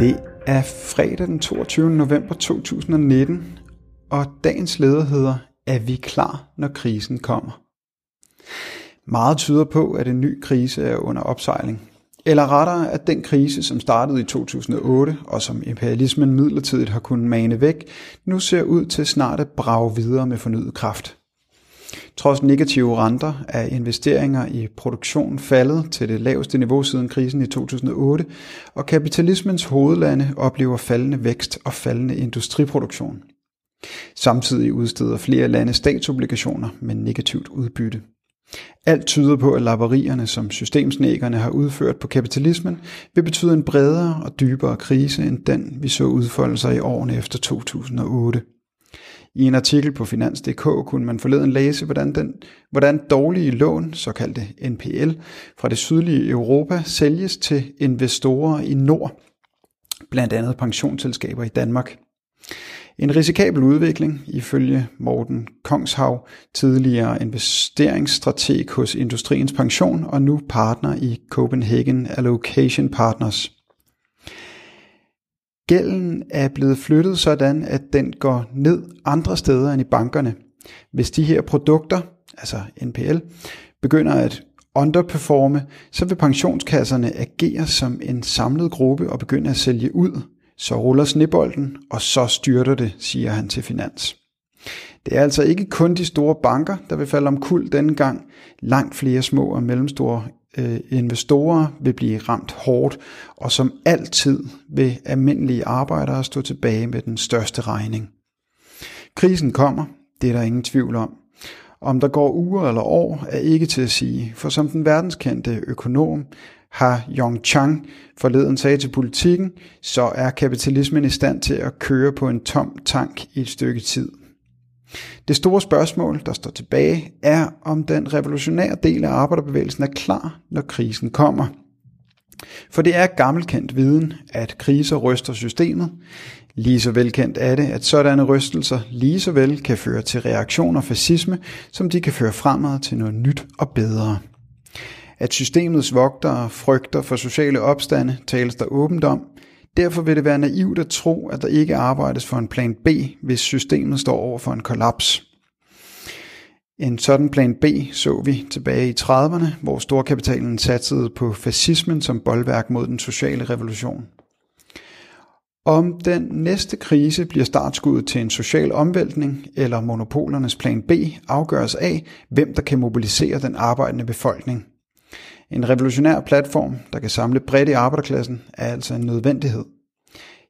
Det er fredag den 22. november 2019, og dagens leder hedder Er vi klar, når krisen kommer? Meget tyder på, at en ny krise er under opsejling. Eller rettere, at den krise, som startede i 2008, og som imperialismen midlertidigt har kunnet mane væk, nu ser ud til snart at brage videre med fornyet kraft. Trods negative renter er investeringer i produktion faldet til det laveste niveau siden krisen i 2008, og kapitalismens hovedlande oplever faldende vækst og faldende industriproduktion. Samtidig udsteder flere lande statsobligationer med negativt udbytte. Alt tyder på, at laverierne, som systemsnækkerne har udført på kapitalismen, vil betyde en bredere og dybere krise end den, vi så udfolde sig i årene efter 2008. I en artikel på Finans.dk kunne man forleden læse, hvordan, den, hvordan dårlige lån, såkaldte NPL, fra det sydlige Europa sælges til investorer i nord, blandt andet pensionsselskaber i Danmark. En risikabel udvikling, ifølge Morten Kongshav, tidligere investeringsstrateg hos Industriens Pension og nu partner i Copenhagen Allocation Partners. Gælden er blevet flyttet sådan, at den går ned andre steder end i bankerne. Hvis de her produkter, altså NPL, begynder at underperforme, så vil pensionskasserne agere som en samlet gruppe og begynde at sælge ud. Så ruller snebolden, og så styrter det, siger han til Finans. Det er altså ikke kun de store banker, der vil falde om kul denne gang. Langt flere små og mellemstore øh, investorer vil blive ramt hårdt, og som altid vil almindelige arbejdere stå tilbage med den største regning. Krisen kommer, det er der ingen tvivl om. Om der går uger eller år er ikke til at sige, for som den verdenskendte økonom har Yong Chang forleden sagde til politikken, så er kapitalismen i stand til at køre på en tom tank i et stykke tid. Det store spørgsmål, der står tilbage, er om den revolutionære del af arbejderbevægelsen er klar, når krisen kommer. For det er gammelkendt viden, at kriser ryster systemet. Lige så velkendt er det, at sådanne rystelser lige så vel kan føre til reaktion og fascisme, som de kan føre fremad til noget nyt og bedre. At systemets vogtere frygter for sociale opstande, tales der åbent om, Derfor vil det være naivt at tro, at der ikke arbejdes for en plan B, hvis systemet står over for en kollaps. En sådan plan B så vi tilbage i 30'erne, hvor storkapitalen satsede på fascismen som boldværk mod den sociale revolution. Om den næste krise bliver startskuddet til en social omvæltning eller monopolernes plan B afgøres af, hvem der kan mobilisere den arbejdende befolkning. En revolutionær platform, der kan samle bredt i arbejderklassen, er altså en nødvendighed.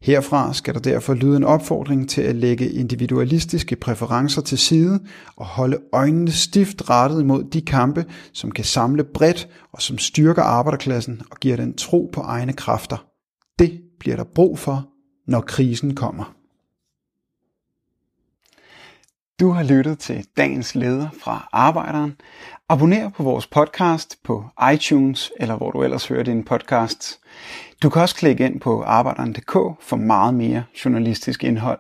Herfra skal der derfor lyde en opfordring til at lægge individualistiske præferencer til side og holde øjnene stift rettet mod de kampe, som kan samle bredt og som styrker arbejderklassen og giver den tro på egne kræfter. Det bliver der brug for, når krisen kommer. Du har lyttet til dagens leder fra Arbejderen. Abonner på vores podcast på iTunes eller hvor du ellers hører din podcast. Du kan også klikke ind på arbejderen.dk for meget mere journalistisk indhold.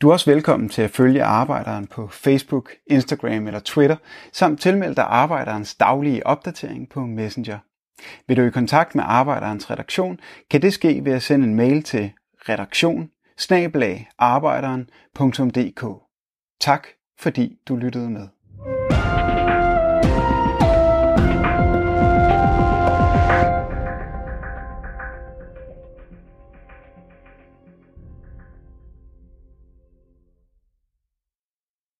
Du er også velkommen til at følge Arbejderen på Facebook, Instagram eller Twitter, samt tilmelde dig Arbejderens daglige opdatering på Messenger. Vil du i kontakt med Arbejderens redaktion, kan det ske ved at sende en mail til redaktion Tak fordi du lyttede med.